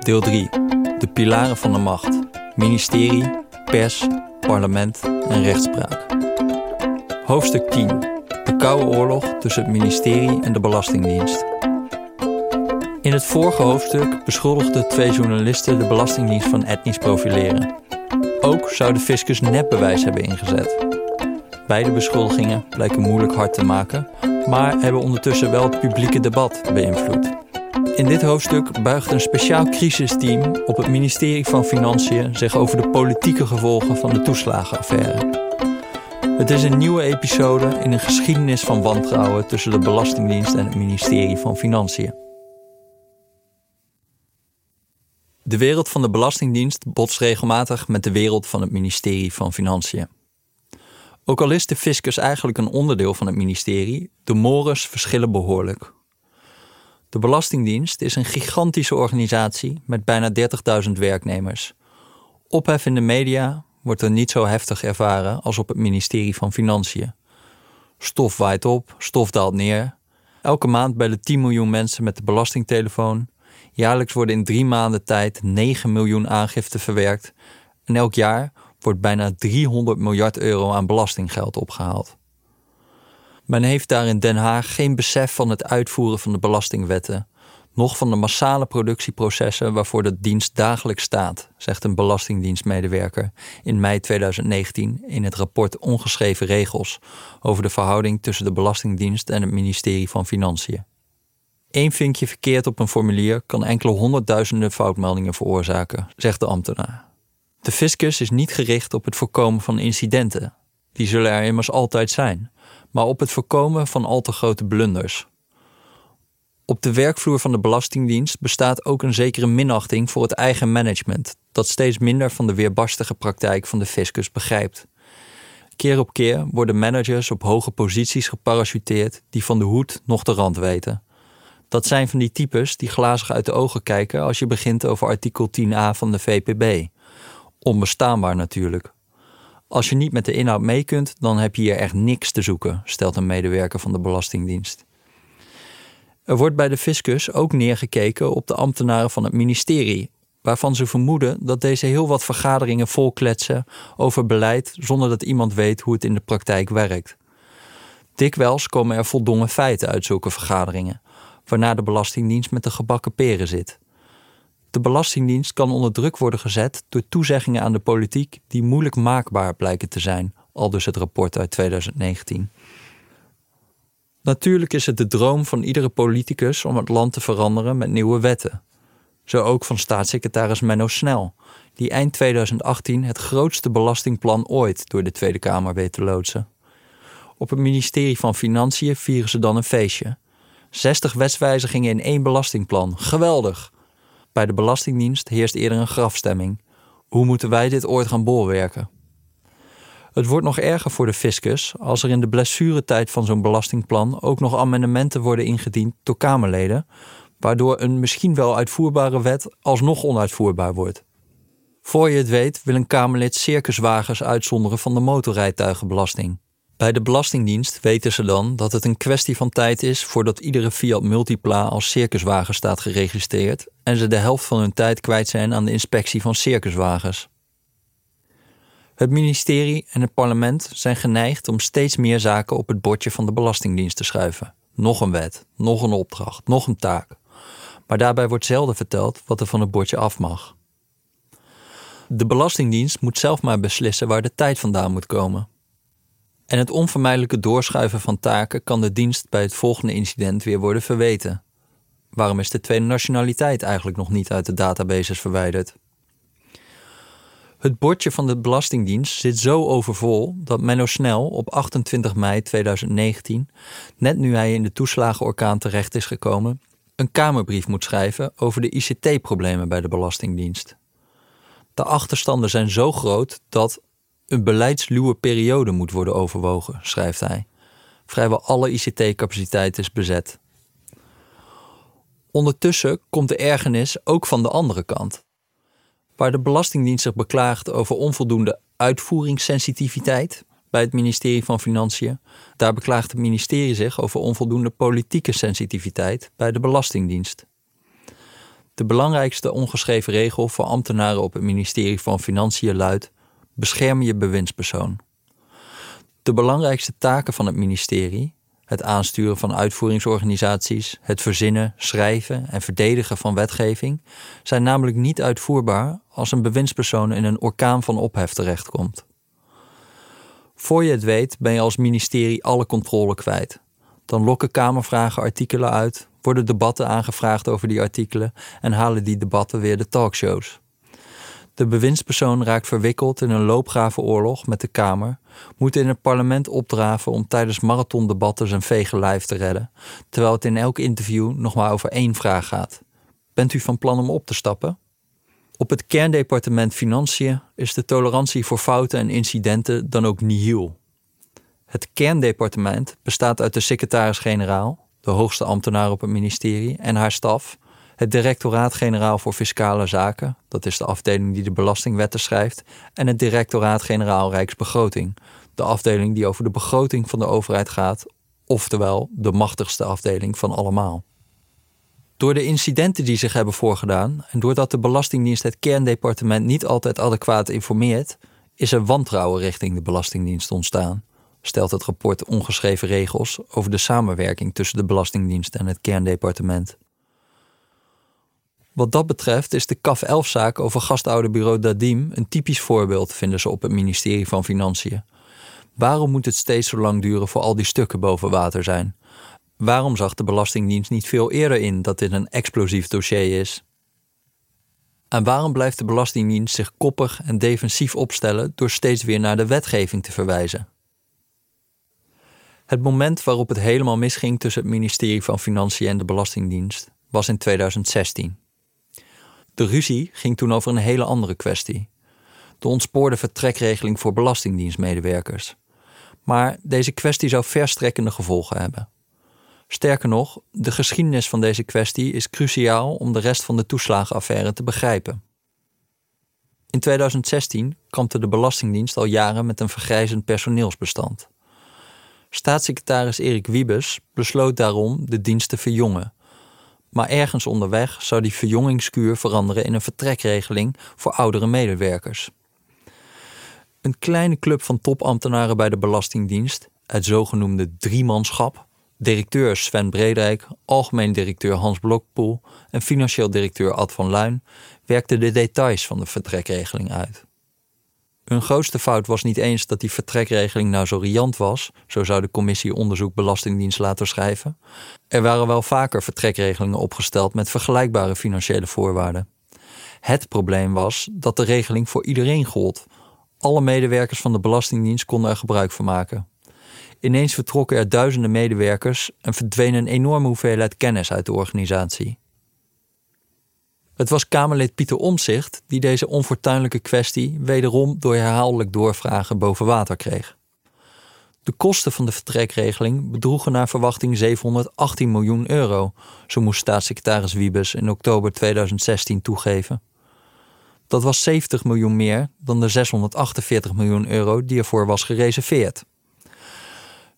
Deel 3. De pilaren van de macht. Ministerie, pers, parlement en rechtspraak. Hoofdstuk 10. De Koude Oorlog tussen het ministerie en de Belastingdienst. In het vorige hoofdstuk beschuldigden twee journalisten de Belastingdienst van etnisch profileren. Ook zou de fiscus nepbewijs hebben ingezet. Beide beschuldigingen blijken moeilijk hard te maken, maar hebben ondertussen wel het publieke debat beïnvloed. In dit hoofdstuk buigt een speciaal crisisteam op het ministerie van Financiën zich over de politieke gevolgen van de toeslagenaffaire. Het is een nieuwe episode in een geschiedenis van wantrouwen tussen de Belastingdienst en het ministerie van Financiën. De wereld van de Belastingdienst botst regelmatig met de wereld van het ministerie van Financiën. Ook al is de fiscus eigenlijk een onderdeel van het ministerie, de mores verschillen behoorlijk. De Belastingdienst is een gigantische organisatie met bijna 30.000 werknemers. Ophef in de media wordt er niet zo heftig ervaren als op het ministerie van Financiën. Stof waait op, stof daalt neer. Elke maand bellen 10 miljoen mensen met de belastingtelefoon. Jaarlijks worden in drie maanden tijd 9 miljoen aangiften verwerkt. En elk jaar wordt bijna 300 miljard euro aan belastinggeld opgehaald. Men heeft daar in Den Haag geen besef van het uitvoeren van de belastingwetten, noch van de massale productieprocessen waarvoor de dienst dagelijks staat, zegt een belastingdienstmedewerker in mei 2019 in het rapport Ongeschreven regels over de verhouding tussen de Belastingdienst en het ministerie van Financiën. Eén vinkje verkeerd op een formulier kan enkele honderdduizenden foutmeldingen veroorzaken, zegt de ambtenaar. De fiscus is niet gericht op het voorkomen van incidenten. Die zullen er immers altijd zijn maar op het voorkomen van al te grote blunders. Op de werkvloer van de Belastingdienst bestaat ook een zekere minachting voor het eigen management, dat steeds minder van de weerbarstige praktijk van de fiscus begrijpt. Keer op keer worden managers op hoge posities geparachuteerd die van de hoed nog de rand weten. Dat zijn van die types die glazig uit de ogen kijken als je begint over artikel 10a van de VPB. Onbestaanbaar natuurlijk. Als je niet met de inhoud mee kunt, dan heb je hier echt niks te zoeken, stelt een medewerker van de Belastingdienst. Er wordt bij de fiscus ook neergekeken op de ambtenaren van het ministerie, waarvan ze vermoeden dat deze heel wat vergaderingen volkletsen over beleid zonder dat iemand weet hoe het in de praktijk werkt. Dikwijls komen er voldongen feiten uit zulke vergaderingen, waarna de Belastingdienst met de gebakken peren zit. De Belastingdienst kan onder druk worden gezet door toezeggingen aan de politiek die moeilijk maakbaar blijken te zijn, al dus het rapport uit 2019. Natuurlijk is het de droom van iedere politicus om het land te veranderen met nieuwe wetten. Zo ook van staatssecretaris Menno Snel, die eind 2018 het grootste belastingplan ooit door de Tweede Kamer weet te loodsen. Op het ministerie van Financiën vieren ze dan een feestje. 60 wetswijzigingen in één belastingplan. Geweldig! Bij de Belastingdienst heerst eerder een grafstemming. Hoe moeten wij dit ooit gaan bolwerken? Het wordt nog erger voor de fiscus als er in de blessuretijd van zo'n belastingplan ook nog amendementen worden ingediend door Kamerleden, waardoor een misschien wel uitvoerbare wet alsnog onuitvoerbaar wordt. Voor je het weet wil een Kamerlid circuswagens uitzonderen van de motorrijtuigenbelasting. Bij de Belastingdienst weten ze dan dat het een kwestie van tijd is voordat iedere Fiat Multipla als circuswagen staat geregistreerd en ze de helft van hun tijd kwijt zijn aan de inspectie van circuswagens. Het ministerie en het parlement zijn geneigd om steeds meer zaken op het bordje van de Belastingdienst te schuiven. Nog een wet, nog een opdracht, nog een taak. Maar daarbij wordt zelden verteld wat er van het bordje af mag. De Belastingdienst moet zelf maar beslissen waar de tijd vandaan moet komen. En het onvermijdelijke doorschuiven van taken kan de dienst bij het volgende incident weer worden verweten. Waarom is de tweede nationaliteit eigenlijk nog niet uit de databases verwijderd? Het bordje van de Belastingdienst zit zo overvol dat Menno Snel op 28 mei 2019, net nu hij in de toeslagenorkaan terecht is gekomen, een Kamerbrief moet schrijven over de ICT-problemen bij de Belastingdienst. De achterstanden zijn zo groot dat een beleidsluwe periode moet worden overwogen, schrijft hij. Vrijwel alle ICT-capaciteit is bezet. Ondertussen komt de ergernis ook van de andere kant. Waar de Belastingdienst zich beklaagt over onvoldoende uitvoeringssensitiviteit, bij het ministerie van Financiën. Daar beklaagt het ministerie zich over onvoldoende politieke sensitiviteit bij de Belastingdienst. De belangrijkste ongeschreven regel voor ambtenaren op het ministerie van Financiën luidt: bescherm je bewindspersoon. De belangrijkste taken van het ministerie, het aansturen van uitvoeringsorganisaties, het verzinnen, schrijven en verdedigen van wetgeving, zijn namelijk niet uitvoerbaar als een bewindspersoon in een orkaan van ophef terechtkomt. Voor je het weet ben je als ministerie alle controle kwijt. Dan lokken Kamervragen artikelen uit, worden debatten aangevraagd over die artikelen en halen die debatten weer de talkshows. De bewindspersoon raakt verwikkeld in een loopgravenoorlog met de Kamer, moet in het parlement opdraven om tijdens marathondebatten zijn vege lijf te redden, terwijl het in elk interview nog maar over één vraag gaat. Bent u van plan om op te stappen? Op het kerndepartement Financiën is de tolerantie voor fouten en incidenten dan ook nihil. Het kerndepartement bestaat uit de secretaris-generaal, de hoogste ambtenaar op het ministerie, en haar staf, het Directoraat-Generaal voor Fiscale Zaken, dat is de afdeling die de belastingwetten schrijft, en het Directoraat-Generaal Rijksbegroting, de afdeling die over de begroting van de overheid gaat, oftewel de machtigste afdeling van allemaal. Door de incidenten die zich hebben voorgedaan en doordat de Belastingdienst het kerndepartement niet altijd adequaat informeert, is er wantrouwen richting de Belastingdienst ontstaan, stelt het rapport Ongeschreven Regels over de samenwerking tussen de Belastingdienst en het kerndepartement. Wat dat betreft is de CAF 11-zaak over gastouderbureau Dadim een typisch voorbeeld, vinden ze op het ministerie van Financiën. Waarom moet het steeds zo lang duren voor al die stukken boven water zijn? Waarom zag de Belastingdienst niet veel eerder in dat dit een explosief dossier is? En waarom blijft de Belastingdienst zich koppig en defensief opstellen door steeds weer naar de wetgeving te verwijzen? Het moment waarop het helemaal misging tussen het ministerie van Financiën en de Belastingdienst was in 2016. De ruzie ging toen over een hele andere kwestie: de ontspoorde vertrekregeling voor belastingdienstmedewerkers. Maar deze kwestie zou verstrekkende gevolgen hebben. Sterker nog, de geschiedenis van deze kwestie is cruciaal om de rest van de toeslagenaffaire te begrijpen. In 2016 kampte de Belastingdienst al jaren met een vergrijzend personeelsbestand. Staatssecretaris Erik Wiebes besloot daarom de dienst te verjongen. Maar ergens onderweg zou die verjongingskuur veranderen in een vertrekregeling voor oudere medewerkers. Een kleine club van topambtenaren bij de Belastingdienst, het zogenoemde driemanschap, directeur Sven Bredijk, algemeen directeur Hans Blokpoel en financieel directeur Ad van Luin werkten de details van de vertrekregeling uit. Hun grootste fout was niet eens dat die vertrekregeling nou zo riant was, zo zou de commissie onderzoek Belastingdienst laten schrijven. Er waren wel vaker vertrekregelingen opgesteld met vergelijkbare financiële voorwaarden. Het probleem was dat de regeling voor iedereen gold. Alle medewerkers van de Belastingdienst konden er gebruik van maken. Ineens vertrokken er duizenden medewerkers en verdween een enorme hoeveelheid kennis uit de organisatie. Het was Kamerlid Pieter Omzicht die deze onfortuinlijke kwestie wederom door herhaaldelijk doorvragen boven water kreeg. De kosten van de vertrekregeling bedroegen naar verwachting 718 miljoen euro, zo moest staatssecretaris Wiebes in oktober 2016 toegeven. Dat was 70 miljoen meer dan de 648 miljoen euro die ervoor was gereserveerd.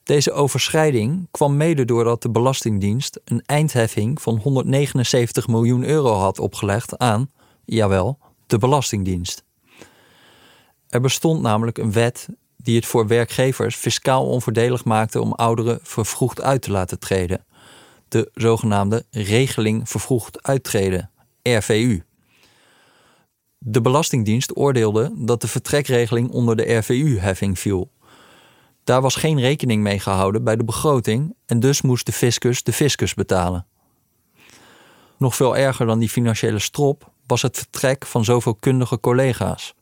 Deze overschrijding kwam mede doordat de Belastingdienst een eindheffing van 179 miljoen euro had opgelegd aan, jawel, de Belastingdienst. Er bestond namelijk een wet die het voor werkgevers fiscaal onvoordelig maakte om ouderen vervroegd uit te laten treden. De zogenaamde Regeling Vervroegd Uittreden, RVU. De Belastingdienst oordeelde dat de vertrekregeling onder de RVU-heffing viel daar was geen rekening mee gehouden bij de begroting en dus moest de fiscus de fiscus betalen. Nog veel erger dan die financiële strop was het vertrek van zoveel kundige collega's.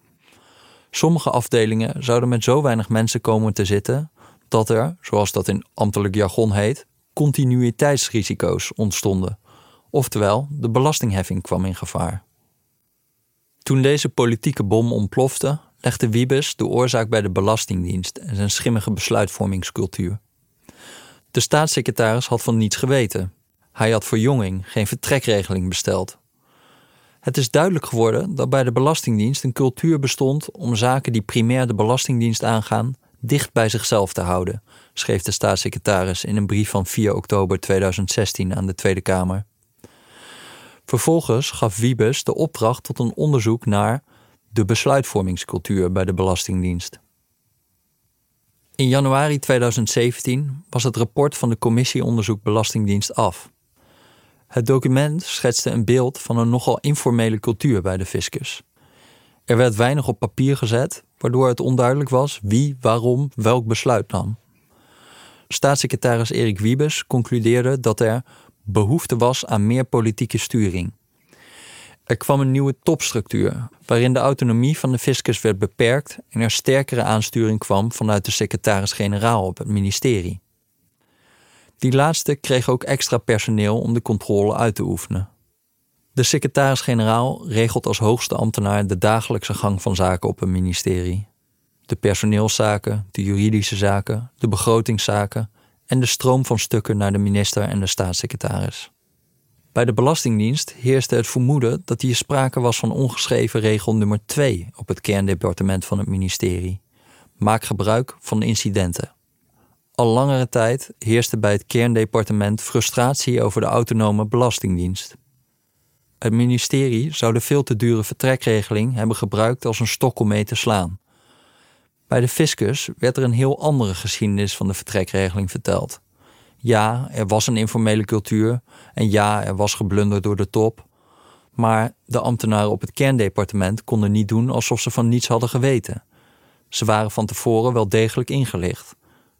Sommige afdelingen zouden met zo weinig mensen komen te zitten dat er, zoals dat in ambtelijk jargon heet, continuïteitsrisico's ontstonden. Oftewel, de belastingheffing kwam in gevaar. Toen deze politieke bom ontplofte, legde Wiebes de oorzaak bij de Belastingdienst en zijn schimmige besluitvormingscultuur. De staatssecretaris had van niets geweten. Hij had voor Jonging geen vertrekregeling besteld. Het is duidelijk geworden dat bij de Belastingdienst een cultuur bestond om zaken die primair de Belastingdienst aangaan dicht bij zichzelf te houden, schreef de staatssecretaris in een brief van 4 oktober 2016 aan de Tweede Kamer. Vervolgens gaf Wiebes de opdracht tot een onderzoek naar de besluitvormingscultuur bij de Belastingdienst. In januari 2017 was het rapport van de Commissie Onderzoek Belastingdienst af. Het document schetste een beeld van een nogal informele cultuur bij de fiscus. Er werd weinig op papier gezet, waardoor het onduidelijk was wie, waarom, welk besluit nam. Staatssecretaris Erik Wiebes concludeerde dat er behoefte was aan meer politieke sturing. Er kwam een nieuwe topstructuur, waarin de autonomie van de fiscus werd beperkt en er sterkere aansturing kwam vanuit de secretaris-generaal op het ministerie. Die laatste kreeg ook extra personeel om de controle uit te oefenen. De secretaris-generaal regelt als hoogste ambtenaar de dagelijkse gang van zaken op een ministerie. De personeelszaken, de juridische zaken, de begrotingszaken en de stroom van stukken naar de minister en de staatssecretaris. Bij de Belastingdienst heerste het vermoeden dat hier sprake was van ongeschreven regel nummer 2 op het kerndepartement van het ministerie. Maak gebruik van incidenten. Al langere tijd heerste bij het kerndepartement frustratie over de autonome Belastingdienst. Het ministerie zou de veel te dure vertrekregeling hebben gebruikt als een stok om mee te slaan. Bij de fiscus werd er een heel andere geschiedenis van de vertrekregeling verteld. Ja, er was een informele cultuur en ja, er was geblunderd door de top. Maar de ambtenaren op het kerndepartement konden niet doen alsof ze van niets hadden geweten. Ze waren van tevoren wel degelijk ingelicht.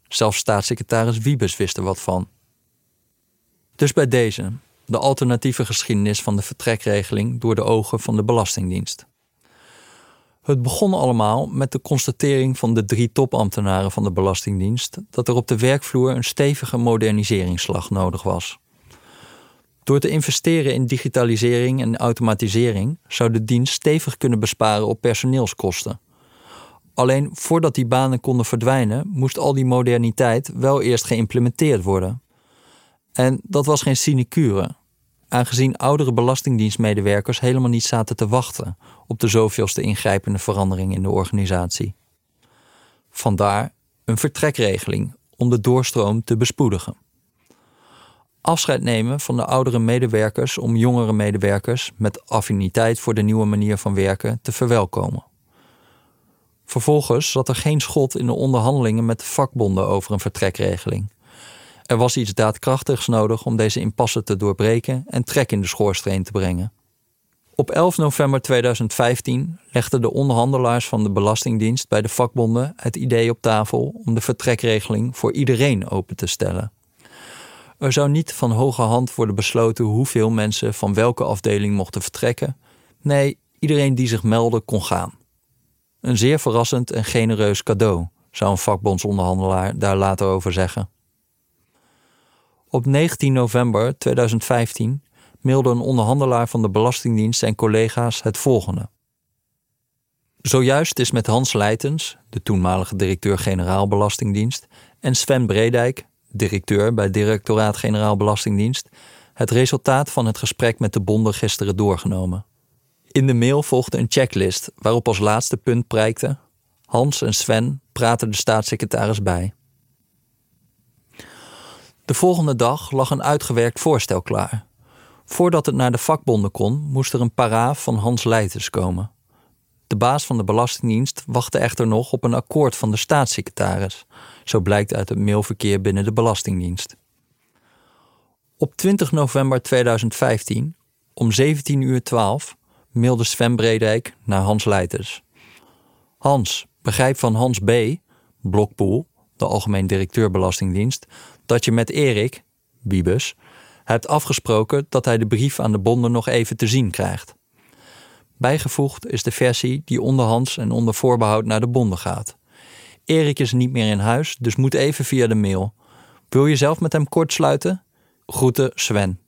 Zelfs staatssecretaris Wiebes wist er wat van. Dus bij deze, de alternatieve geschiedenis van de vertrekregeling door de ogen van de Belastingdienst. Het begon allemaal met de constatering van de drie topambtenaren van de Belastingdienst dat er op de werkvloer een stevige moderniseringsslag nodig was. Door te investeren in digitalisering en automatisering zou de dienst stevig kunnen besparen op personeelskosten. Alleen voordat die banen konden verdwijnen, moest al die moderniteit wel eerst geïmplementeerd worden. En dat was geen sinecure, aangezien oudere belastingdienstmedewerkers helemaal niet zaten te wachten op de zoveelste ingrijpende verandering in de organisatie. Vandaar een vertrekregeling om de doorstroom te bespoedigen. Afscheid nemen van de oudere medewerkers om jongere medewerkers met affiniteit voor de nieuwe manier van werken te verwelkomen. Vervolgens zat er geen schot in de onderhandelingen met de vakbonden over een vertrekregeling. Er was iets daadkrachtigs nodig om deze impasse te doorbreken en trek in de schoorsteen te brengen. Op 11 november 2015 legden de onderhandelaars van de Belastingdienst bij de vakbonden het idee op tafel om de vertrekregeling voor iedereen open te stellen. Er zou niet van hoge hand worden besloten hoeveel mensen van welke afdeling mochten vertrekken. Nee, iedereen die zich meldde kon gaan. Een zeer verrassend en genereus cadeau, zou een vakbondsonderhandelaar daar later over zeggen. Op 19 november 2015 mailde een onderhandelaar van de Belastingdienst zijn collega's het volgende. Zojuist is met Hans Leitens, de toenmalige directeur-generaal Belastingdienst, en Sven Bredijk, directeur bij Directoraat-Generaal Belastingdienst, het resultaat van het gesprek met de bonden gisteren doorgenomen. In de mail volgde een checklist waarop als laatste punt prijkte: Hans en Sven praten de staatssecretaris bij. De volgende dag lag een uitgewerkt voorstel klaar. Voordat het naar de vakbonden kon, moest er een paraaf van Hans Leiters komen. De baas van de Belastingdienst wachtte echter nog op een akkoord van de staatssecretaris, zo blijkt uit het mailverkeer binnen de Belastingdienst. Op 20 november 2015, om 17.12 uur, mailde Sven Bredijk naar Hans Leiters. Hans, begrijp van Hans B., Blokpoel, de algemeen directeur Belastingdienst, dat je met Erik, Wiebes, hebt afgesproken dat hij de brief aan de bonden nog even te zien krijgt. Bijgevoegd is de versie die onderhands en onder voorbehoud naar de bonden gaat. Erik is niet meer in huis, dus moet even via de mail. Wil je zelf met hem kort sluiten? Groeten Sven.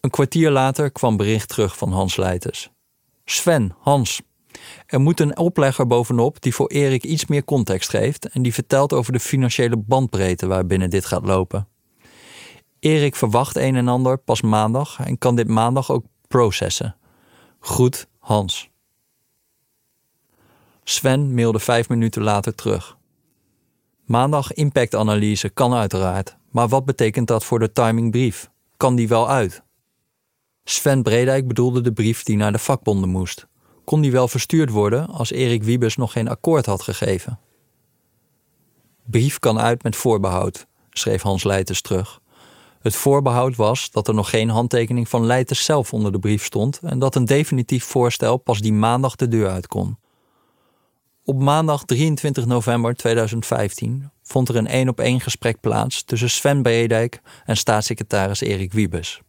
Een kwartier later kwam bericht terug van Hans Leiters. Sven, Hans. Er moet een oplegger bovenop die voor Erik iets meer context geeft en die vertelt over de financiële bandbreedte waarbinnen dit gaat lopen. Erik verwacht een en ander pas maandag en kan dit maandag ook processen. Goed, Hans. Sven mailde vijf minuten later terug. Maandag impactanalyse kan uiteraard, maar wat betekent dat voor de timingbrief? Kan die wel uit? Sven Bredijk bedoelde de brief die naar de vakbonden moest. Kon die wel verstuurd worden als Erik Wiebes nog geen akkoord had gegeven? Brief kan uit met voorbehoud, schreef Hans Leiters terug. Het voorbehoud was dat er nog geen handtekening van Leiters zelf onder de brief stond en dat een definitief voorstel pas die maandag de deur uit kon. Op maandag 23 november 2015 vond er een één op één gesprek plaats tussen Sven Bredijk en staatssecretaris Erik Wiebes.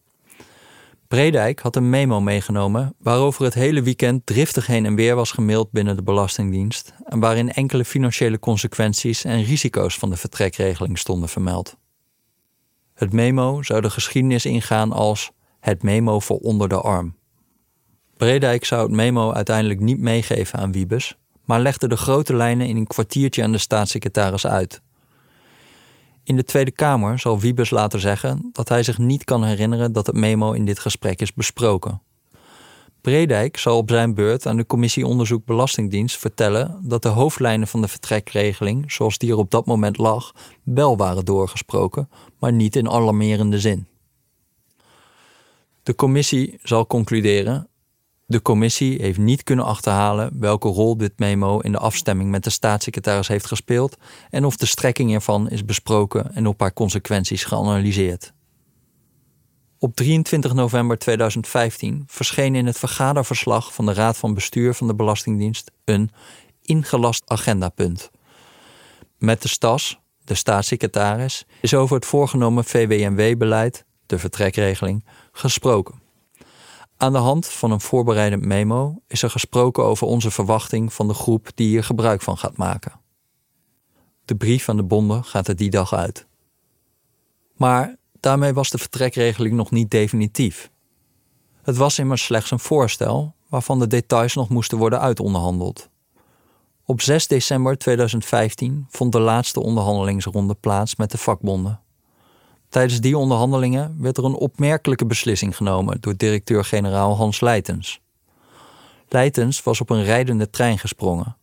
Bredijk had een memo meegenomen waarover het hele weekend driftig heen en weer was gemaild binnen de Belastingdienst en waarin enkele financiële consequenties en risico's van de vertrekregeling stonden vermeld. Het memo zou de geschiedenis ingaan als het memo voor onder de arm. Bredijk zou het memo uiteindelijk niet meegeven aan Wiebes, maar legde de grote lijnen in een kwartiertje aan de staatssecretaris uit. In de Tweede Kamer zal Wiebes later zeggen dat hij zich niet kan herinneren dat het memo in dit gesprek is besproken. Bredijk zal op zijn beurt aan de commissie Onderzoek Belastingdienst vertellen dat de hoofdlijnen van de vertrekregeling, zoals die er op dat moment lag, wel waren doorgesproken, maar niet in alarmerende zin. De commissie zal concluderen de commissie heeft niet kunnen achterhalen welke rol dit memo in de afstemming met de staatssecretaris heeft gespeeld en of de strekking ervan is besproken en op haar consequenties geanalyseerd. Op 23 november 2015 verscheen in het vergaderverslag van de Raad van Bestuur van de Belastingdienst een ingelast agendapunt. Met de STAS, de staatssecretaris, is over het voorgenomen VWMW-beleid, de vertrekregeling, gesproken. Aan de hand van een voorbereidend memo is er gesproken over onze verwachting van de groep die hier gebruik van gaat maken. De brief aan de bonden gaat er die dag uit. Maar daarmee was de vertrekregeling nog niet definitief. Het was immers slechts een voorstel waarvan de details nog moesten worden uitonderhandeld. Op 6 december 2015 vond de laatste onderhandelingsronde plaats met de vakbonden. Tijdens die onderhandelingen werd er een opmerkelijke beslissing genomen door directeur-generaal Hans Leitens. Leitens was op een rijdende trein gesprongen.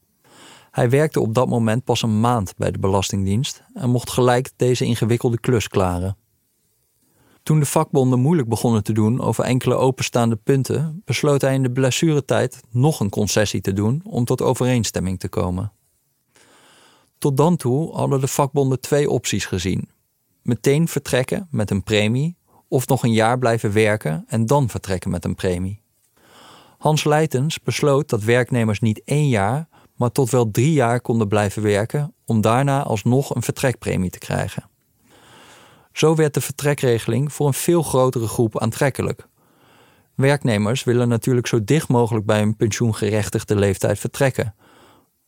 Hij werkte op dat moment pas een maand bij de Belastingdienst en mocht gelijk deze ingewikkelde klus klaren. Toen de vakbonden moeilijk begonnen te doen over enkele openstaande punten, besloot hij in de blessuretijd nog een concessie te doen om tot overeenstemming te komen. Tot dan toe hadden de vakbonden twee opties gezien meteen vertrekken met een premie of nog een jaar blijven werken en dan vertrekken met een premie. Hans Leitens besloot dat werknemers niet één jaar, maar tot wel drie jaar konden blijven werken om daarna alsnog een vertrekpremie te krijgen. Zo werd de vertrekregeling voor een veel grotere groep aantrekkelijk. Werknemers willen natuurlijk zo dicht mogelijk bij hun pensioengerechtigde leeftijd vertrekken.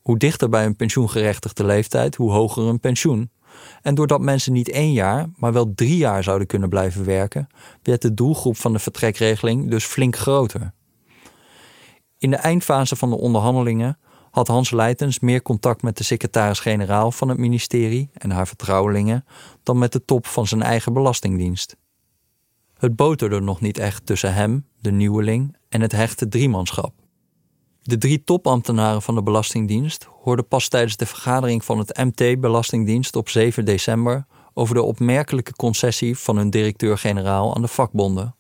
Hoe dichter bij een pensioengerechtigde leeftijd, hoe hoger een pensioen. En doordat mensen niet één jaar, maar wel drie jaar zouden kunnen blijven werken, werd de doelgroep van de vertrekregeling dus flink groter. In de eindfase van de onderhandelingen had Hans Leitens meer contact met de secretaris-generaal van het ministerie en haar vertrouwelingen dan met de top van zijn eigen belastingdienst. Het boterde nog niet echt tussen hem, de nieuweling, en het hechte driemanschap. De drie topambtenaren van de Belastingdienst hoorden pas tijdens de vergadering van het MT Belastingdienst op 7 december over de opmerkelijke concessie van hun directeur-generaal aan de vakbonden.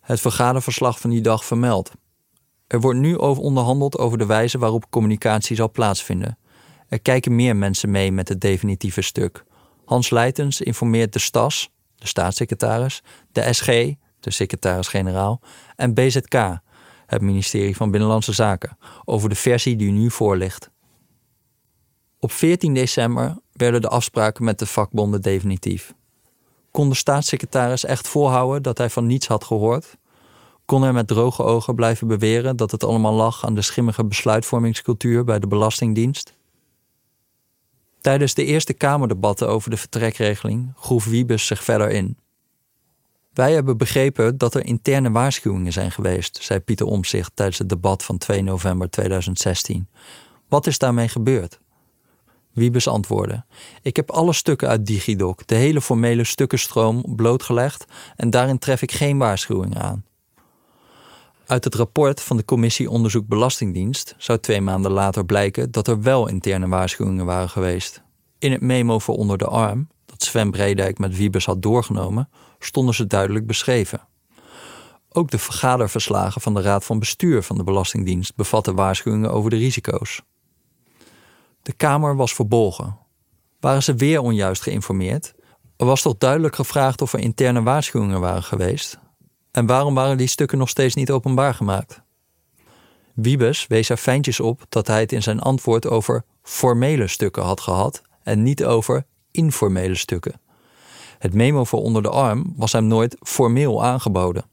Het vergaderverslag van die dag vermeldt. Er wordt nu over onderhandeld over de wijze waarop communicatie zal plaatsvinden. Er kijken meer mensen mee met het definitieve stuk. Hans Leitens informeert de STAS, de staatssecretaris, de SG, de secretaris-generaal, en BZK, het ministerie van Binnenlandse Zaken, over de versie die nu voor ligt. Op 14 december werden de afspraken met de vakbonden definitief. Kon de staatssecretaris echt volhouden dat hij van niets had gehoord? Kon hij met droge ogen blijven beweren dat het allemaal lag aan de schimmige besluitvormingscultuur bij de Belastingdienst? Tijdens de Eerste Kamerdebatten over de vertrekregeling groef Wiebes zich verder in. Wij hebben begrepen dat er interne waarschuwingen zijn geweest, zei Pieter Omzicht tijdens het debat van 2 november 2016. Wat is daarmee gebeurd? Wiebes antwoordde: Ik heb alle stukken uit Digidoc, de hele formele stukkenstroom, blootgelegd en daarin tref ik geen waarschuwingen aan. Uit het rapport van de Commissie Onderzoek Belastingdienst zou twee maanden later blijken dat er wel interne waarschuwingen waren geweest. In het memo voor onder de arm, dat Sven Bredijk met Wiebes had doorgenomen, stonden ze duidelijk beschreven. Ook de vergaderverslagen van de Raad van Bestuur van de Belastingdienst bevatten waarschuwingen over de risico's. De Kamer was verbolgen. Waren ze weer onjuist geïnformeerd? Er was toch duidelijk gevraagd of er interne waarschuwingen waren geweest? En waarom waren die stukken nog steeds niet openbaar gemaakt? Wiebes wees er fijntjes op dat hij het in zijn antwoord over formele stukken had gehad en niet over informele stukken. Het memo voor onder de arm was hem nooit formeel aangeboden.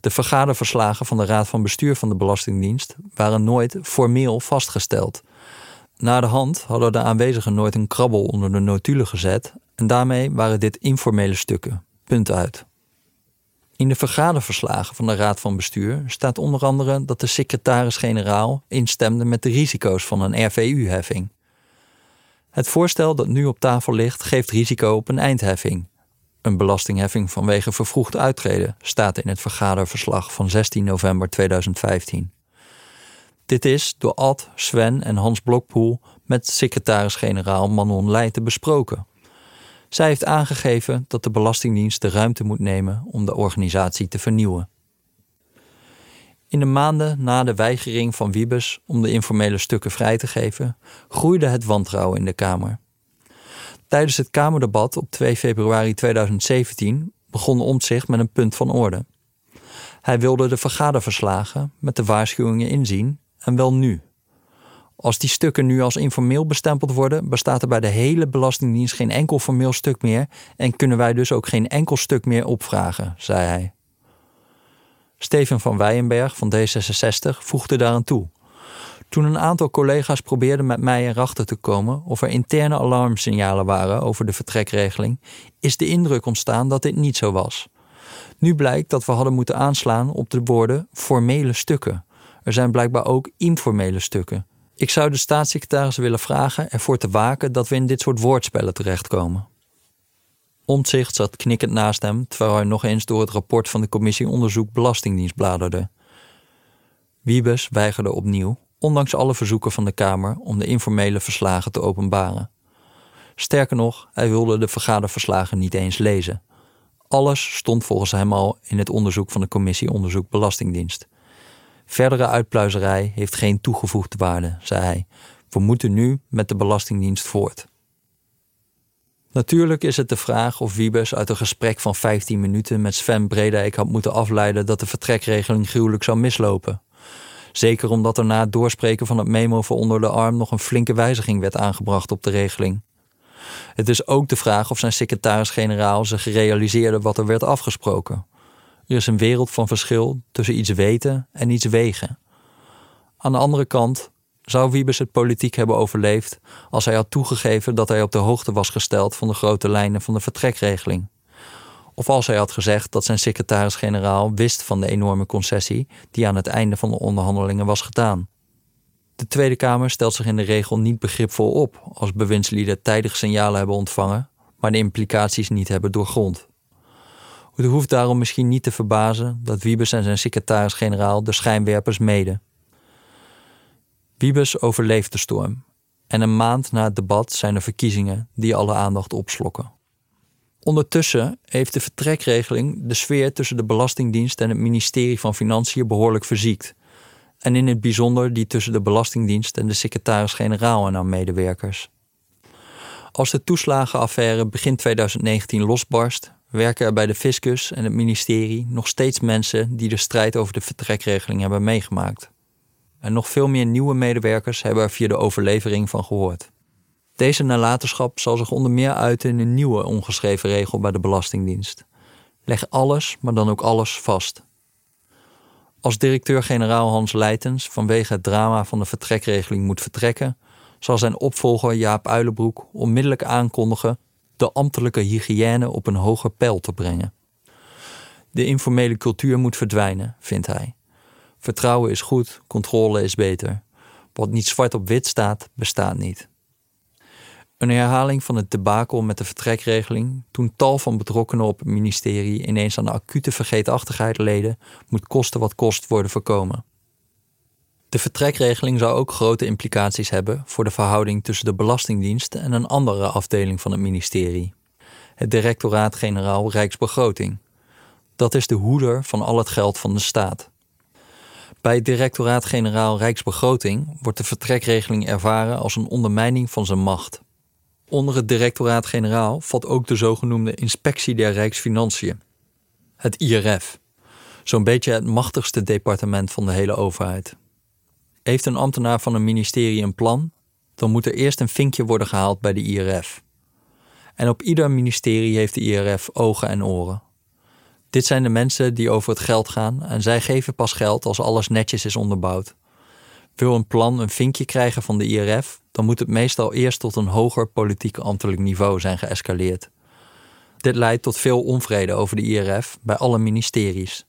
De vergaderverslagen van de Raad van Bestuur van de Belastingdienst waren nooit formeel vastgesteld. Na de hand hadden de aanwezigen nooit een krabbel onder de notulen gezet en daarmee waren dit informele stukken. Punt uit. In de vergaderverslagen van de Raad van Bestuur staat onder andere dat de secretaris-generaal instemde met de risico's van een RVU-heffing. Het voorstel dat nu op tafel ligt geeft risico op een eindheffing. Een belastingheffing vanwege vervroegd uittreden staat in het vergaderverslag van 16 november 2015. Dit is door Ad, Sven en Hans Blokpoel met secretaris-generaal Manon Leijten besproken. Zij heeft aangegeven dat de Belastingdienst de ruimte moet nemen om de organisatie te vernieuwen. In de maanden na de weigering van Wiebes om de informele stukken vrij te geven, groeide het wantrouwen in de Kamer. Tijdens het Kamerdebat op 2 februari 2017 begon Omtzigt met een punt van orde. Hij wilde de vergaderverslagen met de waarschuwingen inzien en wel nu. Als die stukken nu als informeel bestempeld worden, bestaat er bij de hele Belastingdienst geen enkel formeel stuk meer en kunnen wij dus ook geen enkel stuk meer opvragen, zei hij. Steven van Weyenberg van D66 voegde daaraan toe. Toen een aantal collega's probeerden met mij erachter te komen of er interne alarmsignalen waren over de vertrekregeling, is de indruk ontstaan dat dit niet zo was. Nu blijkt dat we hadden moeten aanslaan op de woorden formele stukken. Er zijn blijkbaar ook informele stukken. Ik zou de staatssecretaris willen vragen ervoor te waken dat we in dit soort woordspellen terechtkomen. Omtzigt zat knikkend naast hem terwijl hij nog eens door het rapport van de commissie onderzoek Belastingdienst bladerde. Wiebes weigerde opnieuw, ondanks alle verzoeken van de Kamer om de informele verslagen te openbaren. Sterker nog, hij wilde de vergaderverslagen niet eens lezen. Alles stond volgens hem al in het onderzoek van de commissie onderzoek Belastingdienst. Verdere uitpluizerij heeft geen toegevoegde waarde, zei hij. We moeten nu met de Belastingdienst voort. Natuurlijk is het de vraag of Wiebes uit een gesprek van 15 minuten met Sven Bredijk had moeten afleiden dat de vertrekregeling gruwelijk zou mislopen. Zeker omdat er na het doorspreken van het memo voor onder de arm nog een flinke wijziging werd aangebracht op de regeling. Het is ook de vraag of zijn secretaris-generaal zich realiseerde wat er werd afgesproken. Er is een wereld van verschil tussen iets weten en iets wegen. Aan de andere kant zou Wiebes het politiek hebben overleefd als hij had toegegeven dat hij op de hoogte was gesteld van de grote lijnen van de vertrekregeling. Of als hij had gezegd dat zijn secretaris-generaal wist van de enorme concessie die aan het einde van de onderhandelingen was gedaan. De Tweede Kamer stelt zich in de regel niet begripvol op als bewindslieden tijdig signalen hebben ontvangen, maar de implicaties niet hebben doorgrond. Het hoeft daarom misschien niet te verbazen dat Wiebes en zijn secretaris-generaal de schijnwerpers mede. Wiebes overleeft de storm en een maand na het debat zijn er verkiezingen die alle aandacht opslokken. Ondertussen heeft de vertrekregeling de sfeer tussen de Belastingdienst en het ministerie van Financiën behoorlijk verziekt. En in het bijzonder die tussen de Belastingdienst en de secretaris-generaal en haar medewerkers. Als de toeslagenaffaire begin 2019 losbarst, werken er bij de fiscus en het ministerie nog steeds mensen die de strijd over de vertrekregeling hebben meegemaakt. En nog veel meer nieuwe medewerkers hebben er via de overlevering van gehoord. Deze nalatenschap zal zich onder meer uiten in een nieuwe ongeschreven regel bij de Belastingdienst. Leg alles, maar dan ook alles vast. Als directeur-generaal Hans Leitens vanwege het drama van de vertrekregeling moet vertrekken, zal zijn opvolger Jaap Uilenbroek onmiddellijk aankondigen de ambtelijke hygiëne op een hoger peil te brengen. De informele cultuur moet verdwijnen, vindt hij. Vertrouwen is goed, controle is beter. Wat niet zwart op wit staat, bestaat niet. Een herhaling van het debakel met de vertrekregeling, toen tal van betrokkenen op het ministerie ineens aan de acute vergeetachtigheid leden, moet kosten wat kost worden voorkomen. De vertrekregeling zou ook grote implicaties hebben voor de verhouding tussen de Belastingdienst en een andere afdeling van het ministerie, het Directoraat-Generaal Rijksbegroting. Dat is de hoeder van al het geld van de staat. Bij het Directoraat-Generaal Rijksbegroting wordt de vertrekregeling ervaren als een ondermijning van zijn macht. Onder het Directoraat-Generaal valt ook de zogenoemde Inspectie der Rijksfinanciën, het IRF, zo'n beetje het machtigste departement van de hele overheid. Heeft een ambtenaar van een ministerie een plan, dan moet er eerst een vinkje worden gehaald bij de IRF. En op ieder ministerie heeft de IRF ogen en oren. Dit zijn de mensen die over het geld gaan en zij geven pas geld als alles netjes is onderbouwd. Wil een plan een vinkje krijgen van de IRF, dan moet het meestal eerst tot een hoger politiek ambtelijk niveau zijn geëscaleerd. Dit leidt tot veel onvrede over de IRF bij alle ministeries.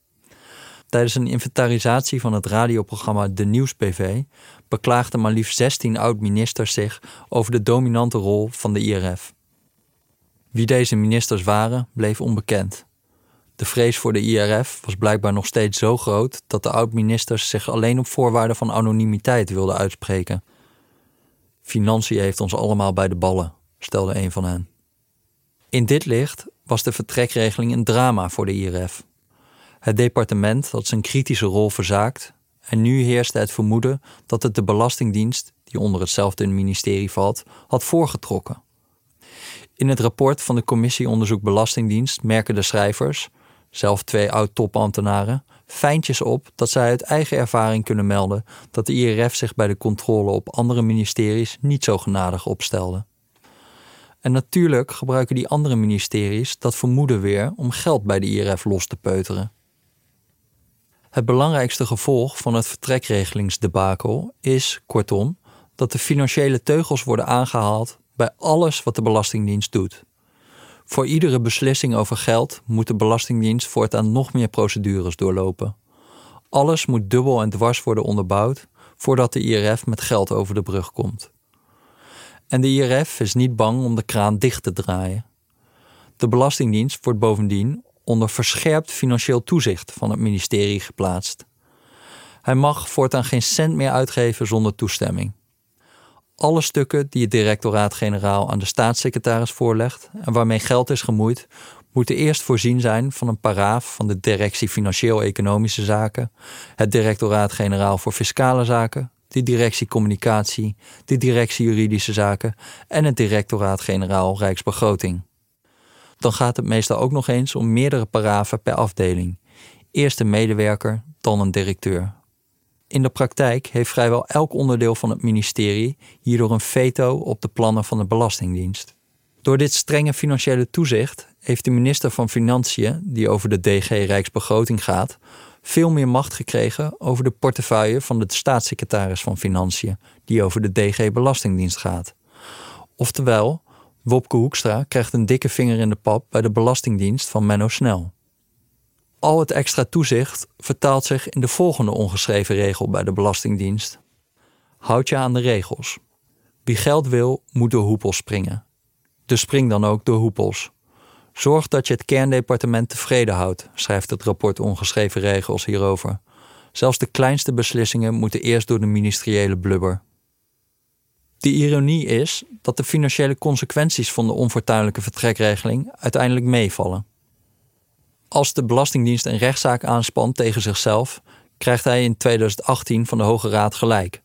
Tijdens een inventarisatie van het radioprogramma De Nieuws-PV beklaagden maar liefst 16 oud-ministers zich over de dominante rol van de IRF. Wie deze ministers waren, bleef onbekend. De vrees voor de IRF was blijkbaar nog steeds zo groot dat de oud-ministers zich alleen op voorwaarden van anonimiteit wilden uitspreken. Financiën heeft ons allemaal bij de ballen, stelde een van hen. In dit licht was de vertrekregeling een drama voor de IRF. Het departement had zijn kritische rol verzaakt en nu heerste het vermoeden dat het de Belastingdienst, die onder hetzelfde ministerie valt, had voorgetrokken. In het rapport van de Commissie Onderzoek Belastingdienst merken de schrijvers, zelf twee oud-topambtenaren, fijntjes op dat zij uit eigen ervaring kunnen melden dat de IRF zich bij de controle op andere ministeries niet zo genadig opstelde. En natuurlijk gebruiken die andere ministeries dat vermoeden weer om geld bij de IRF los te peuteren. Het belangrijkste gevolg van het vertrekregelingsdebakel is, kortom, dat de financiële teugels worden aangehaald bij alles wat de Belastingdienst doet. Voor iedere beslissing over geld moet de Belastingdienst voortaan nog meer procedures doorlopen. Alles moet dubbel en dwars worden onderbouwd voordat de IRF met geld over de brug komt. En de IRF is niet bang om de kraan dicht te draaien. De Belastingdienst wordt bovendien onder verscherpt financieel toezicht van het ministerie geplaatst. Hij mag voortaan geen cent meer uitgeven zonder toestemming. Alle stukken die het directoraat-generaal aan de staatssecretaris voorlegt en waarmee geld is gemoeid, moeten eerst voorzien zijn van een paraaf van de Directie Financieel-Economische Zaken, het Directoraat-Generaal voor Fiscale Zaken, de Directie Communicatie, de Directie Juridische Zaken en het Directoraat-Generaal Rijksbegroting. Dan gaat het meestal ook nog eens om meerdere parafen per afdeling. Eerst een medewerker, dan een directeur. In de praktijk heeft vrijwel elk onderdeel van het ministerie hierdoor een veto op de plannen van de Belastingdienst. Door dit strenge financiële toezicht heeft de minister van Financiën, die over de DG Rijksbegroting gaat, veel meer macht gekregen over de portefeuille van de staatssecretaris van Financiën, die over de DG Belastingdienst gaat. Oftewel, Wopke Hoekstra krijgt een dikke vinger in de pap bij de Belastingdienst van Menno Snel. Al het extra toezicht vertaalt zich in de volgende ongeschreven regel bij de Belastingdienst. Houd je aan de regels. Wie geld wil, moet door hoepels springen. Dus spring dan ook door hoepels. Zorg dat je het kerndepartement tevreden houdt, schrijft het rapport Ongeschreven Regels hierover. Zelfs de kleinste beslissingen moeten eerst door de ministeriële blubber. De ironie is dat de financiële consequenties van de onfortuinlijke vertrekregeling uiteindelijk meevallen. Als de Belastingdienst een rechtszaak aanspant tegen zichzelf, krijgt hij in 2018 van de Hoge Raad gelijk.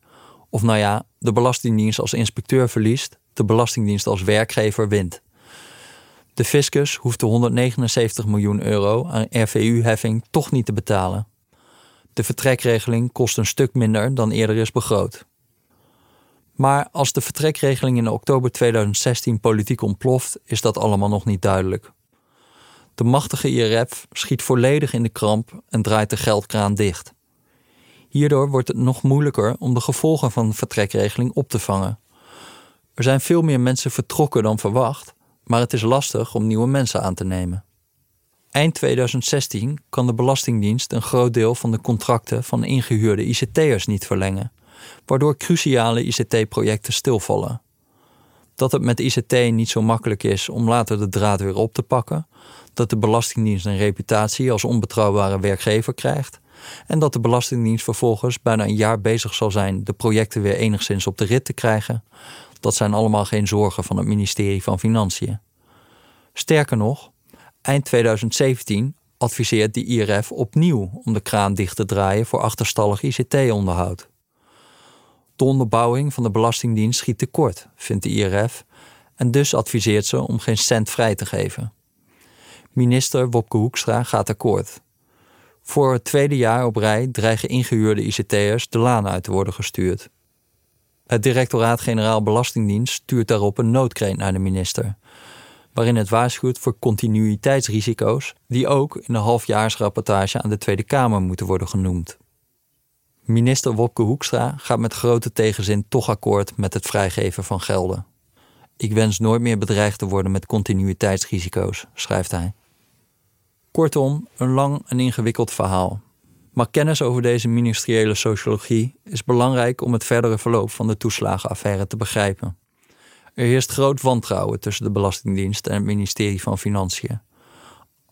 Of nou ja, de Belastingdienst als inspecteur verliest, de Belastingdienst als werkgever wint. De fiscus hoeft de 179 miljoen euro aan RVU-heffing toch niet te betalen. De vertrekregeling kost een stuk minder dan eerder is begroot. Maar als de vertrekregeling in oktober 2016 politiek ontploft, is dat allemaal nog niet duidelijk. De machtige IRF schiet volledig in de kramp en draait de geldkraan dicht. Hierdoor wordt het nog moeilijker om de gevolgen van de vertrekregeling op te vangen. Er zijn veel meer mensen vertrokken dan verwacht, maar het is lastig om nieuwe mensen aan te nemen. Eind 2016 kan de Belastingdienst een groot deel van de contracten van ingehuurde ICT'ers niet verlengen, waardoor cruciale ICT-projecten stilvallen. dat het met ICT niet zo makkelijk is om later de draad weer op te pakken, dat de Belastingdienst een reputatie als onbetrouwbare werkgever krijgt en dat de Belastingdienst vervolgens bijna een jaar bezig zal zijn de projecten weer enigszins op de rit te krijgen, dat zijn allemaal geen zorgen van het ministerie van Financiën. Sterker nog, eind 2017 adviseert de IRF opnieuw om de kraan dicht te draaien voor achterstallig ICT-onderhoud. De onderbouwing van de Belastingdienst schiet tekort, vindt de IRF, en dus adviseert ze om geen cent vrij te geven. Minister Wopke Hoekstra gaat akkoord. Voor het tweede jaar op rij dreigen ingehuurde ICT'ers de laan uit te worden gestuurd. Het Directoraat-Generaal Belastingdienst stuurt daarop een noodkreet naar de minister, waarin het waarschuwt voor continuïteitsrisico's die ook in de halfjaarsrapportage aan de Tweede Kamer moeten worden genoemd. Minister Wopke Hoekstra gaat met grote tegenzin toch akkoord met het vrijgeven van gelden. Ik wens nooit meer bedreigd te worden met continuïteitsrisico's, schrijft hij. Kortom, een lang en ingewikkeld verhaal. Maar kennis over deze ministeriële sociologie is belangrijk om het verdere verloop van de toeslagenaffaire te begrijpen. Er heerst groot wantrouwen tussen de Belastingdienst en het ministerie van Financiën.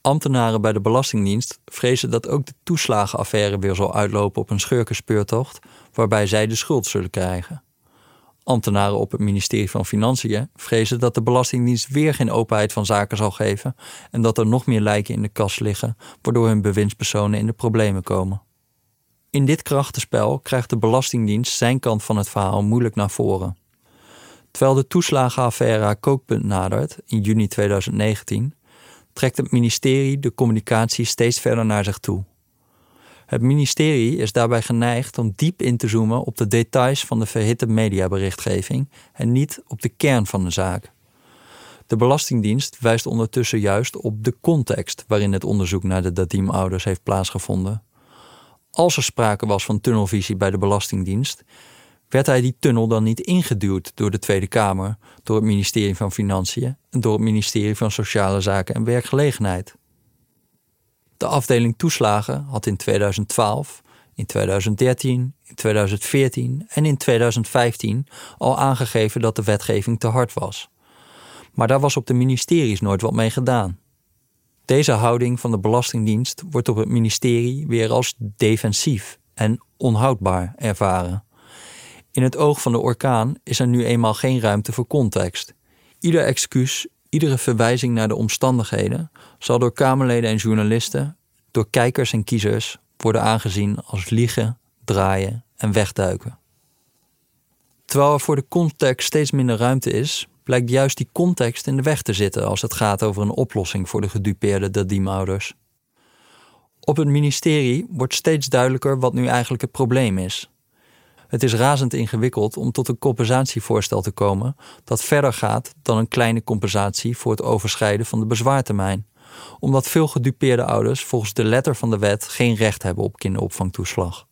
Ambtenaren bij de Belastingdienst vrezen dat ook de toeslagenaffaire weer zal uitlopen op een schurkenspeurtocht waarbij zij de schuld zullen krijgen. Ambtenaren op het ministerie van Financiën vrezen dat de Belastingdienst weer geen openheid van zaken zal geven en dat er nog meer lijken in de kas liggen, waardoor hun bewindspersonen in de problemen komen. In dit krachtenspel krijgt de Belastingdienst zijn kant van het verhaal moeilijk naar voren. Terwijl de toeslagenaffaire kookpunt nadert in juni 2019, trekt het ministerie de communicatie steeds verder naar zich toe. Het ministerie is daarbij geneigd om diep in te zoomen op de details van de verhitte mediaberichtgeving en niet op de kern van de zaak. De Belastingdienst wijst ondertussen juist op de context waarin het onderzoek naar de Dadim-ouders heeft plaatsgevonden. Als er sprake was van tunnelvisie bij de Belastingdienst, werd hij die tunnel dan niet ingeduwd door de Tweede Kamer, door het ministerie van Financiën en door het ministerie van Sociale Zaken en Werkgelegenheid. De afdeling toeslagen had in 2012, in 2013, in 2014 en in 2015 al aangegeven dat de wetgeving te hard was. Maar daar was op de ministeries nooit wat mee gedaan. Deze houding van de Belastingdienst wordt op het ministerie weer als defensief en onhoudbaar ervaren. In het oog van de orkaan is er nu eenmaal geen ruimte voor context. Ieder excuus, iedere verwijzing naar de omstandigheden zal door Kamerleden en journalisten, door kijkers en kiezers worden aangezien als liegen, draaien en wegduiken. Terwijl er voor de context steeds minder ruimte is, blijkt juist die context in de weg te zitten als het gaat over een oplossing voor de gedupeerde Dadim-ouders. Op het ministerie wordt steeds duidelijker wat nu eigenlijk het probleem is. Het is razend ingewikkeld om tot een compensatievoorstel te komen dat verder gaat dan een kleine compensatie voor het overschrijden van de bezwaartermijn, omdat veel gedupeerde ouders volgens de letter van de wet geen recht hebben op kinderopvangtoeslag.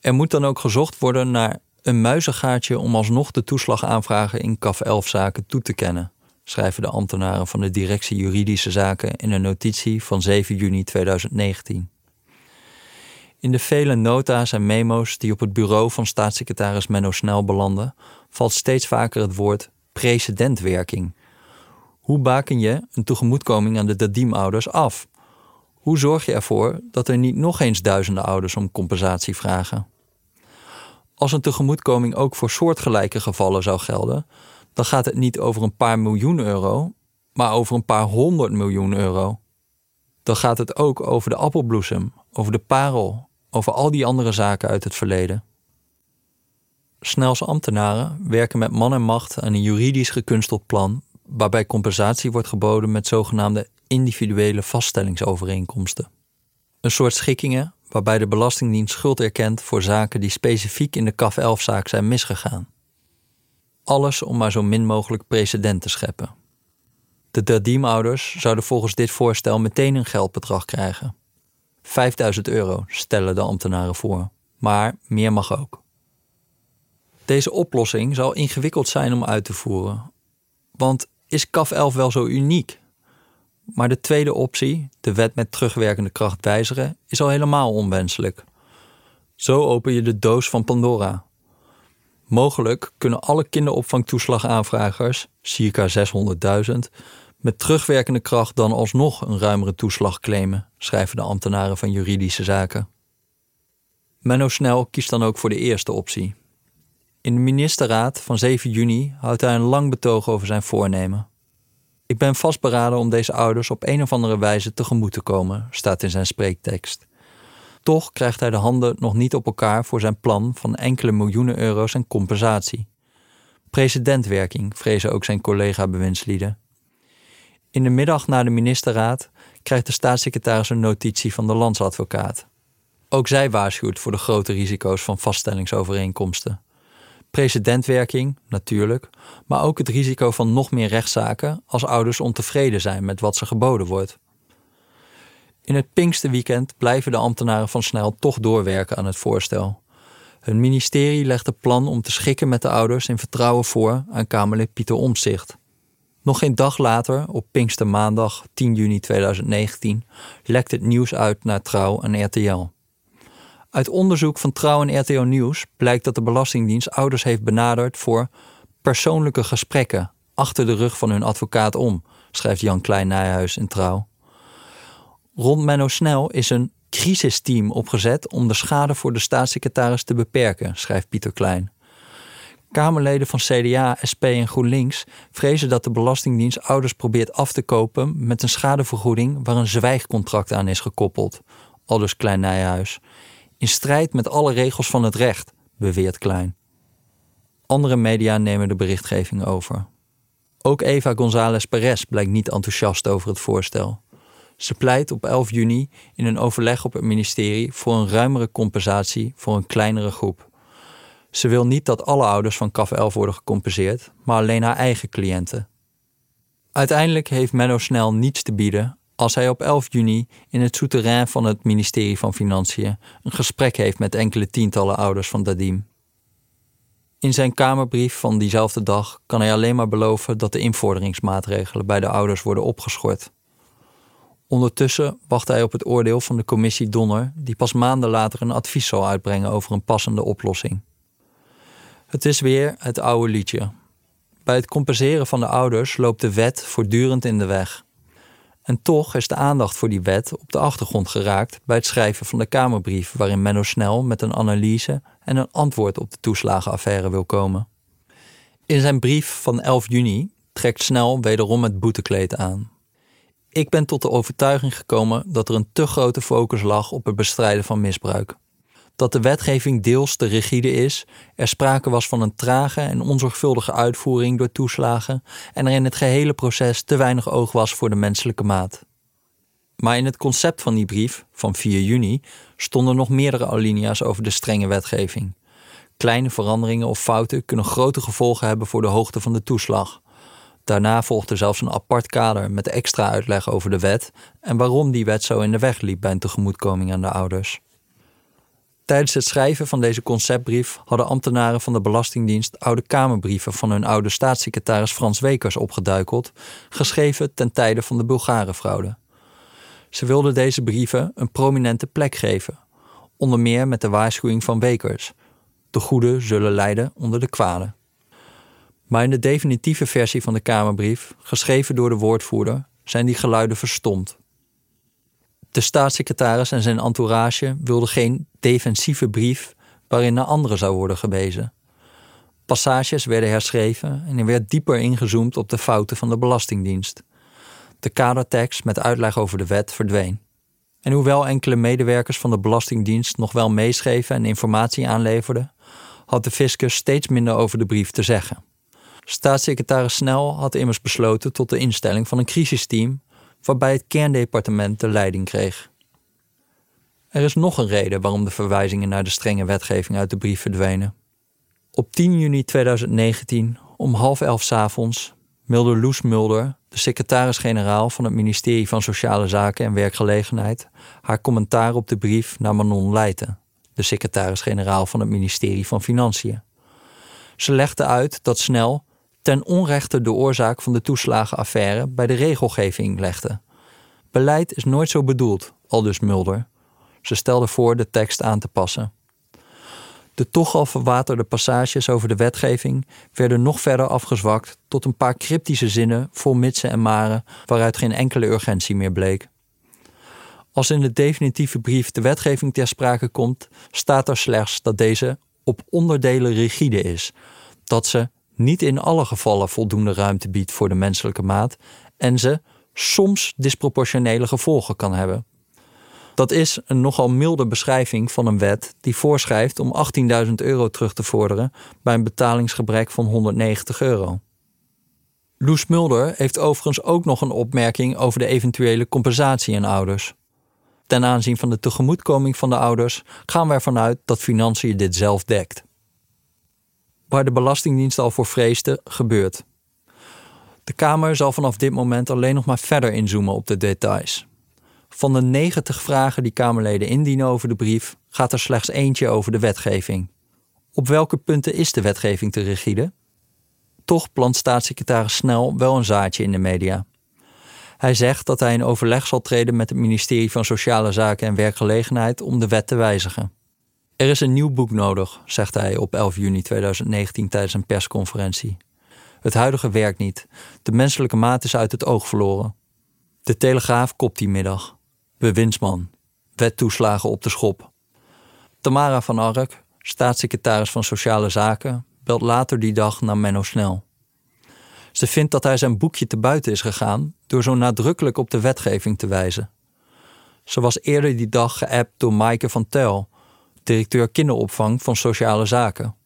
Er moet dan ook gezocht worden naar een muizengaatje om alsnog de toeslagaanvragen in CAF 11 zaken toe te kennen, schrijven de ambtenaren van de Directie Juridische Zaken in een notitie van 7 juni 2019. In de vele nota's en memo's die op het bureau van staatssecretaris Menno Snel belanden, valt steeds vaker het woord precedentwerking. Hoe baken je een tegemoetkoming aan de Dadim-ouders af? Hoe zorg je ervoor dat er niet nog eens duizenden ouders om compensatie vragen? Als een tegemoetkoming ook voor soortgelijke gevallen zou gelden, dan gaat het niet over een paar miljoen euro, maar over een paar honderd miljoen euro. Dan gaat het ook over de appelbloesem, over de parel, over al die andere zaken uit het verleden. Snels ambtenaren werken met man en macht aan een juridisch gekunsteld plan waarbij compensatie wordt geboden met zogenaamde individuele vaststellingsovereenkomsten. Een soort schikkingen waarbij de Belastingdienst schuld erkent voor zaken die specifiek in de CAF 11-zaak zijn misgegaan. Alles om maar zo min mogelijk precedent te scheppen. De Dadim-ouders zouden volgens dit voorstel meteen een geldbedrag krijgen. 5000 euro stellen de ambtenaren voor, maar meer mag ook. Deze oplossing zal ingewikkeld zijn om uit te voeren. Want is CAF 11 wel zo uniek? Maar de tweede optie, de wet met terugwerkende kracht wijzigen, is al helemaal onwenselijk. Zo open je de doos van Pandora. Mogelijk kunnen alle kinderopvangtoeslagaanvragers, circa 600.000, met terugwerkende kracht dan alsnog een ruimere toeslag claimen, schrijven de ambtenaren van juridische zaken. Menno Snel kiest dan ook voor de eerste optie. In de ministerraad van 7 juni houdt hij een lang betoog over zijn voornemen. Ik ben vastberaden om deze ouders op een of andere wijze tegemoet te komen, staat in zijn spreektekst. Toch krijgt hij de handen nog niet op elkaar voor zijn plan van enkele miljoenen euro's en compensatie. Presidentwerking, vrezen ook zijn collega-bewindslieden. In de middag na de ministerraad krijgt de staatssecretaris een notitie van de landsadvocaat. Ook zij waarschuwt voor de grote risico's van vaststellingsovereenkomsten. Presidentwerking, natuurlijk, maar ook het risico van nog meer rechtszaken als ouders ontevreden zijn met wat ze geboden wordt. In het Pinksterweekend blijven de ambtenaren van Snel toch doorwerken aan het voorstel. Hun ministerie legt het plan om te schikken met de ouders in vertrouwen voor aan Kamerlid Pieter Omtzigt. Nog geen dag later, op Pinkstermaandag 10 juni 2019, lekt het nieuws uit naar Trouw en RTL. Uit onderzoek van Trouw en RTL Nieuws blijkt dat de Belastingdienst ouders heeft benaderd voor persoonlijke gesprekken achter de rug van hun advocaat om, schrijft Jan Klein Nijhuis in Trouw. Rond Menno Snel is een crisisteam opgezet om de schade voor de staatssecretaris te beperken, schrijft Pieter Klein. Kamerleden van CDA, SP en GroenLinks vrezen dat de Belastingdienst ouders probeert af te kopen met een schadevergoeding waar een zwijgcontract aan is gekoppeld, aldus Klein Nijhuis. In strijd met alle regels van het recht, beweert Klein. Andere media nemen de berichtgeving over. Ook Eva González Perez blijkt niet enthousiast over het voorstel. Ze pleit op 11 juni in een overleg op het ministerie voor een ruimere compensatie voor een kleinere groep. Ze wil niet dat alle ouders van CAF 11 worden gecompenseerd, maar alleen haar eigen cliënten. Uiteindelijk heeft Menno Snel niets te bieden als hij op 11 juni in het souterrain van het ministerie van Financiën een gesprek heeft met enkele tientallen ouders van Dadim. In zijn Kamerbrief van diezelfde dag kan hij alleen maar beloven dat de invorderingsmaatregelen bij de ouders worden opgeschort. Ondertussen wacht hij op het oordeel van de commissie Donner, die pas maanden later een advies zal uitbrengen over een passende oplossing. Het is weer het oude liedje. Bij het compenseren van de ouders loopt de wet voortdurend in de weg. En toch is de aandacht voor die wet op de achtergrond geraakt bij het schrijven van de Kamerbrief, waarin Menno Snel met een analyse en een antwoord op de toeslagenaffaire wil komen. In zijn brief van 11 juni trekt Snel wederom het boetekleed aan. Ik ben tot de overtuiging gekomen dat er een te grote focus lag op het bestrijden van misbruik. Dat de wetgeving deels te rigide is, er sprake was van een trage en onzorgvuldige uitvoering door toeslagen en er in het gehele proces te weinig oog was voor de menselijke maat. Maar in het concept van die brief van 4 juni stonden nog meerdere alinea's over de strenge wetgeving. Kleine veranderingen of fouten kunnen grote gevolgen hebben voor de hoogte van de toeslag. Daarna volgde zelfs een apart kader met extra uitleg over de wet en waarom die wet zo in de weg liep bij een tegemoetkoming aan de ouders. Tijdens het schrijven van deze conceptbrief hadden ambtenaren van de Belastingdienst oude Kamerbrieven van hun oude staatssecretaris Frans Wekers opgeduikeld, geschreven ten tijde van de Bulgarenfraude. Ze wilden deze brieven een prominente plek geven, onder meer met de waarschuwing van Wekers: de goede zullen lijden onder de kwade. Maar in de definitieve versie van de Kamerbrief, geschreven door de woordvoerder, zijn die geluiden verstomd. De staatssecretaris en zijn entourage wilden geen defensieve brief waarin naar anderen zou worden gewezen. Passages werden herschreven en er werd dieper ingezoomd op de fouten van de Belastingdienst. De kadertekst met uitleg over de wet verdween. En hoewel enkele medewerkers van de Belastingdienst nog wel meeschreven en informatie aanleverden, had de fiscus steeds minder over de brief te zeggen. Staatssecretaris Snel had immers besloten tot de instelling van een crisisteam waarbij het kerndepartement de leiding kreeg. Er is nog een reden waarom de verwijzingen naar de strenge wetgeving uit de brief verdwenen. Op 10 juni 2019, om half elf s avonds, meldde Loes Mulder, de secretaris-generaal van het ministerie van Sociale Zaken en Werkgelegenheid, haar commentaar op de brief naar Manon Leijten, de secretaris-generaal van het ministerie van Financiën. Ze legde uit dat snel ten onrechte de oorzaak van de toeslagenaffaire bij de regelgeving legde. Beleid is nooit zo bedoeld, aldus Mulder. Ze stelde voor de tekst aan te passen. De toch al verwaterde passages over de wetgeving werden nog verder afgezwakt tot een paar cryptische zinnen vol mitsen en maren waaruit geen enkele urgentie meer bleek. Als in de definitieve brief de wetgeving ter sprake komt, staat er slechts dat deze op onderdelen rigide is, dat ze niet in alle gevallen voldoende ruimte biedt voor de menselijke maat en ze soms disproportionele gevolgen kan hebben. Dat is een nogal milde beschrijving van een wet die voorschrijft om 18.000 euro terug te vorderen bij een betalingsgebrek van 190 euro. Loes Mulder heeft overigens ook nog een opmerking over de eventuele compensatie aan ouders. Ten aanzien van de tegemoetkoming van de ouders gaan we ervan uit dat financiën dit zelf dekt. Waar de Belastingdienst al voor vreesde, gebeurt. De Kamer zal vanaf dit moment alleen nog maar verder inzoomen op de details. Van de 90 vragen die Kamerleden indienen over de brief, gaat er slechts eentje over de wetgeving. Op welke punten is de wetgeving te rigide? Toch plant staatssecretaris Snel wel een zaadje in de media. Hij zegt dat hij in overleg zal treden met het ministerie van Sociale Zaken en Werkgelegenheid om de wet te wijzigen. Er is een nieuw boek nodig, zegt hij op 11 juni 2019 tijdens een persconferentie. Het huidige werkt niet. De menselijke maat is uit het oog verloren. De Telegraaf kopt die middag. Bewindsman. Wettoeslagen op de schop. Tamara van Ark, staatssecretaris van Sociale Zaken, belt later die dag naar Menno Snel. Ze vindt dat hij zijn boekje te buiten is gegaan door zo nadrukkelijk op de wetgeving te wijzen. Ze was eerder die dag geappt door Maaike van Tel, directeur kinderopvang van Sociale Zaken.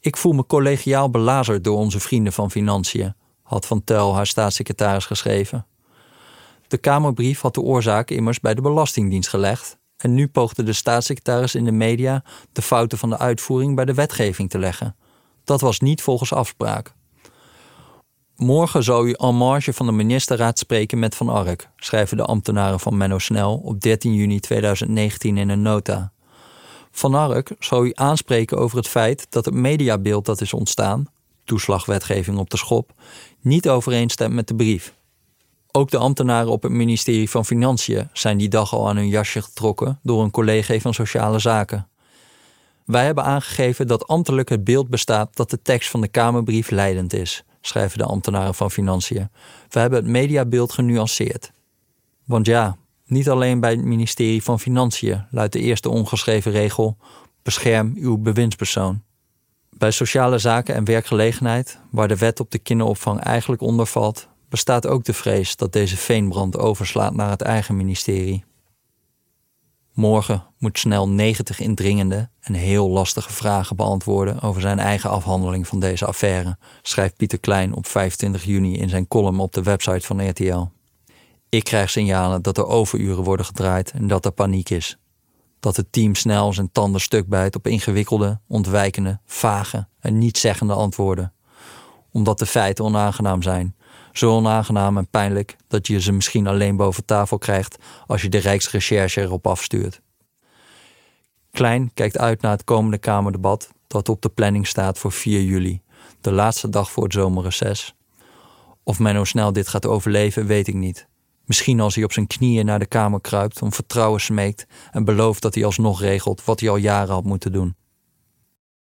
Ik voel me collegiaal belazerd door onze vrienden van Financiën, had Van Tel haar staatssecretaris geschreven. De Kamerbrief had de oorzaak immers bij de Belastingdienst gelegd en nu poogde de staatssecretaris in de media de fouten van de uitvoering bij de wetgeving te leggen. Dat was niet volgens afspraak. Morgen zou u en marge van de ministerraad spreken met Van Ark, schrijven de ambtenaren van Menno Snel op 13 juni 2019 in een nota. Van Ark zou u aanspreken over het feit dat het mediabeeld dat is ontstaan, toeslagwetgeving op de schop, niet overeenstemt met de brief. Ook de ambtenaren op het ministerie van Financiën zijn die dag al aan hun jasje getrokken door een collega van Sociale Zaken. Wij hebben aangegeven dat ambtelijk het beeld bestaat dat de tekst van de Kamerbrief leidend is, schrijven de ambtenaren van Financiën. We hebben het mediabeeld genuanceerd. Want ja, niet alleen bij het ministerie van Financiën luidt de eerste ongeschreven regel: bescherm uw bewindspersoon. Bij sociale zaken en werkgelegenheid, waar de wet op de kinderopvang eigenlijk onder valt, bestaat ook de vrees dat deze veenbrand overslaat naar het eigen ministerie. Morgen moet snel 90 indringende en heel lastige vragen beantwoorden over zijn eigen afhandeling van deze affaire, schrijft Pieter Klein op 25 juni in zijn column op de website van RTL. Ik krijg signalen dat er overuren worden gedraaid en dat er paniek is. Dat het team snel zijn tanden stuk bijt op ingewikkelde, ontwijkende, vage en nietszeggende antwoorden. Omdat de feiten onaangenaam zijn. Zo onaangenaam en pijnlijk dat je ze misschien alleen boven tafel krijgt als je de Rijksrecherche erop afstuurt. Klein kijkt uit naar het komende Kamerdebat dat op de planning staat voor 4 juli, de laatste dag voor het zomerreces. Of Menno snel dit gaat overleven, weet ik niet. Misschien als hij op zijn knieën naar de kamer kruipt, om vertrouwen smeekt en belooft dat hij alsnog regelt wat hij al jaren had moeten doen.